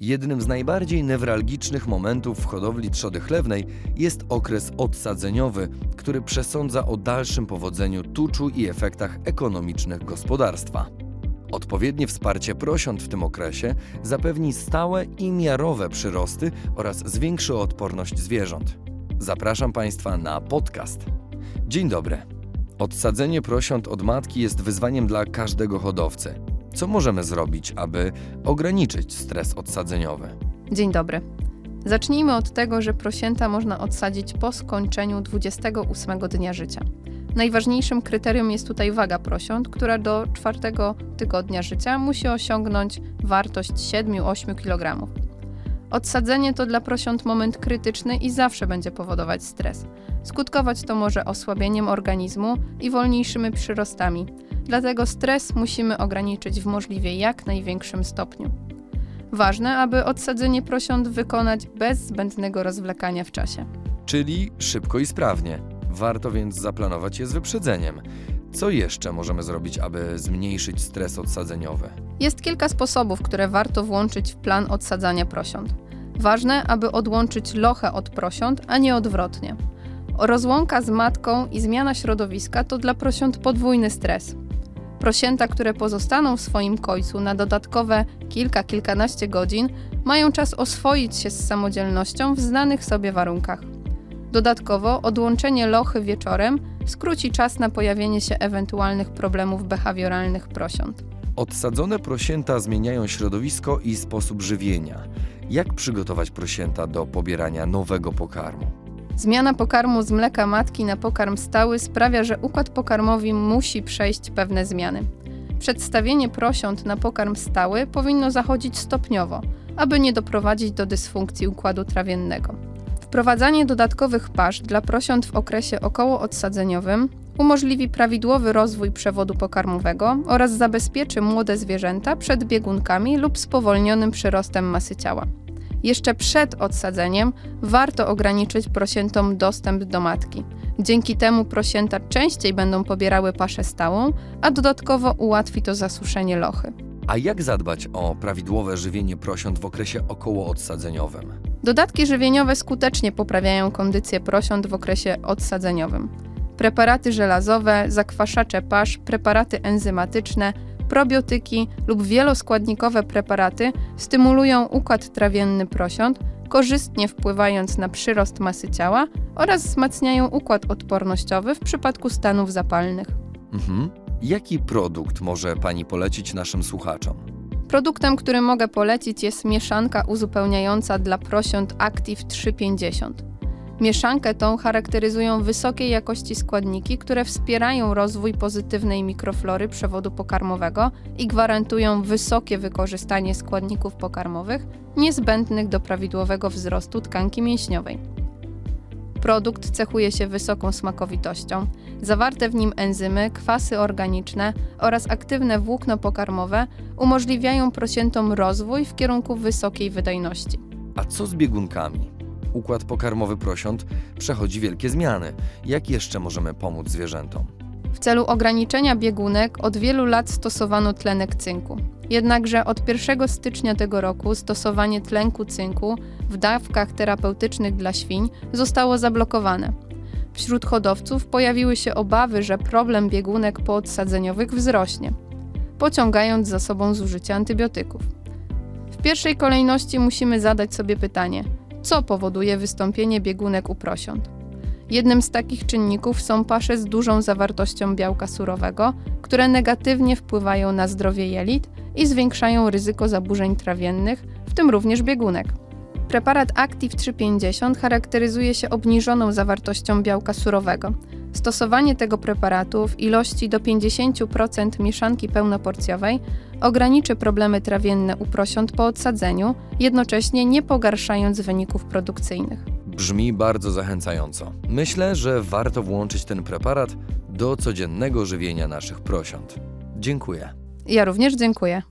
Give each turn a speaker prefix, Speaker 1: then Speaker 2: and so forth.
Speaker 1: Jednym z najbardziej newralgicznych momentów w hodowli trzody chlewnej jest okres odsadzeniowy, który przesądza o dalszym powodzeniu tuczu i efektach ekonomicznych gospodarstwa. Odpowiednie wsparcie prosiąt w tym okresie zapewni stałe i miarowe przyrosty oraz zwiększy odporność zwierząt. Zapraszam Państwa na podcast. Dzień dobry. Odsadzenie prosiąt od matki jest wyzwaniem dla każdego hodowcy. Co możemy zrobić, aby ograniczyć stres odsadzeniowy?
Speaker 2: Dzień dobry. Zacznijmy od tego, że prosięta można odsadzić po skończeniu 28 dnia życia. Najważniejszym kryterium jest tutaj waga prosiąt, która do czwartego tygodnia życia musi osiągnąć wartość 7-8 kg. Odsadzenie to dla prosiąt moment krytyczny i zawsze będzie powodować stres. Skutkować to może osłabieniem organizmu i wolniejszymi przyrostami. Dlatego stres musimy ograniczyć w możliwie jak największym stopniu. Ważne, aby odsadzenie prosiąt wykonać bez zbędnego rozwlekania w czasie.
Speaker 1: Czyli szybko i sprawnie. Warto więc zaplanować je z wyprzedzeniem. Co jeszcze możemy zrobić, aby zmniejszyć stres odsadzeniowy?
Speaker 2: Jest kilka sposobów, które warto włączyć w plan odsadzania prosiąt. Ważne, aby odłączyć lochę od prosiąt, a nie odwrotnie. Rozłąka z matką i zmiana środowiska to dla prosiąt podwójny stres. Prosięta, które pozostaną w swoim końcu na dodatkowe kilka, kilkanaście godzin, mają czas oswoić się z samodzielnością w znanych sobie warunkach. Dodatkowo odłączenie lochy wieczorem skróci czas na pojawienie się ewentualnych problemów behawioralnych prosiąt.
Speaker 1: Odsadzone prosięta zmieniają środowisko i sposób żywienia. Jak przygotować prosięta do pobierania nowego pokarmu?
Speaker 2: Zmiana pokarmu z mleka matki na pokarm stały sprawia, że układ pokarmowy musi przejść pewne zmiany. Przedstawienie prosiąt na pokarm stały powinno zachodzić stopniowo, aby nie doprowadzić do dysfunkcji układu trawiennego. Wprowadzanie dodatkowych pasz dla prosiąt w okresie okołoodsadzeniowym umożliwi prawidłowy rozwój przewodu pokarmowego oraz zabezpieczy młode zwierzęta przed biegunkami lub spowolnionym przyrostem masy ciała. Jeszcze przed odsadzeniem warto ograniczyć prosiętom dostęp do matki. Dzięki temu prosięta częściej będą pobierały paszę stałą, a dodatkowo ułatwi to zasuszenie lochy.
Speaker 1: A jak zadbać o prawidłowe żywienie prosiąt w okresie okołoodsadzeniowym?
Speaker 2: Dodatki żywieniowe skutecznie poprawiają kondycję prosiąt w okresie odsadzeniowym. Preparaty żelazowe, zakwaszacze pasz, preparaty enzymatyczne, probiotyki lub wieloskładnikowe preparaty stymulują układ trawienny prosiąt, korzystnie wpływając na przyrost masy ciała oraz wzmacniają układ odpornościowy w przypadku stanów zapalnych.
Speaker 1: Mhm. Jaki produkt może Pani polecić naszym słuchaczom?
Speaker 2: Produktem, który mogę polecić jest mieszanka uzupełniająca dla prosiąt Active 350. Mieszankę tą charakteryzują wysokiej jakości składniki, które wspierają rozwój pozytywnej mikroflory przewodu pokarmowego i gwarantują wysokie wykorzystanie składników pokarmowych niezbędnych do prawidłowego wzrostu tkanki mięśniowej. Produkt cechuje się wysoką smakowitością. Zawarte w nim enzymy, kwasy organiczne oraz aktywne włókno pokarmowe umożliwiają prosiętom rozwój w kierunku wysokiej wydajności.
Speaker 1: A co z biegunkami? Układ pokarmowy prosiąt przechodzi wielkie zmiany. Jak jeszcze możemy pomóc zwierzętom?
Speaker 2: W celu ograniczenia biegunek od wielu lat stosowano tlenek cynku. Jednakże od 1 stycznia tego roku stosowanie tlenku cynku w dawkach terapeutycznych dla świń zostało zablokowane. Wśród hodowców pojawiły się obawy, że problem biegunek poodsadzeniowych wzrośnie, pociągając za sobą zużycie antybiotyków. W pierwszej kolejności musimy zadać sobie pytanie, co powoduje wystąpienie biegunek u prosiąt. Jednym z takich czynników są pasze z dużą zawartością białka surowego, które negatywnie wpływają na zdrowie jelit i zwiększają ryzyko zaburzeń trawiennych, w tym również biegunek. Preparat Active 350 charakteryzuje się obniżoną zawartością białka surowego. Stosowanie tego preparatu w ilości do 50% mieszanki pełnoporcjowej ograniczy problemy trawienne u prosiąt po odsadzeniu, jednocześnie nie pogarszając wyników produkcyjnych.
Speaker 1: Brzmi bardzo zachęcająco. Myślę, że warto włączyć ten preparat do codziennego żywienia naszych prosiąt. Dziękuję.
Speaker 2: Ja również dziękuję.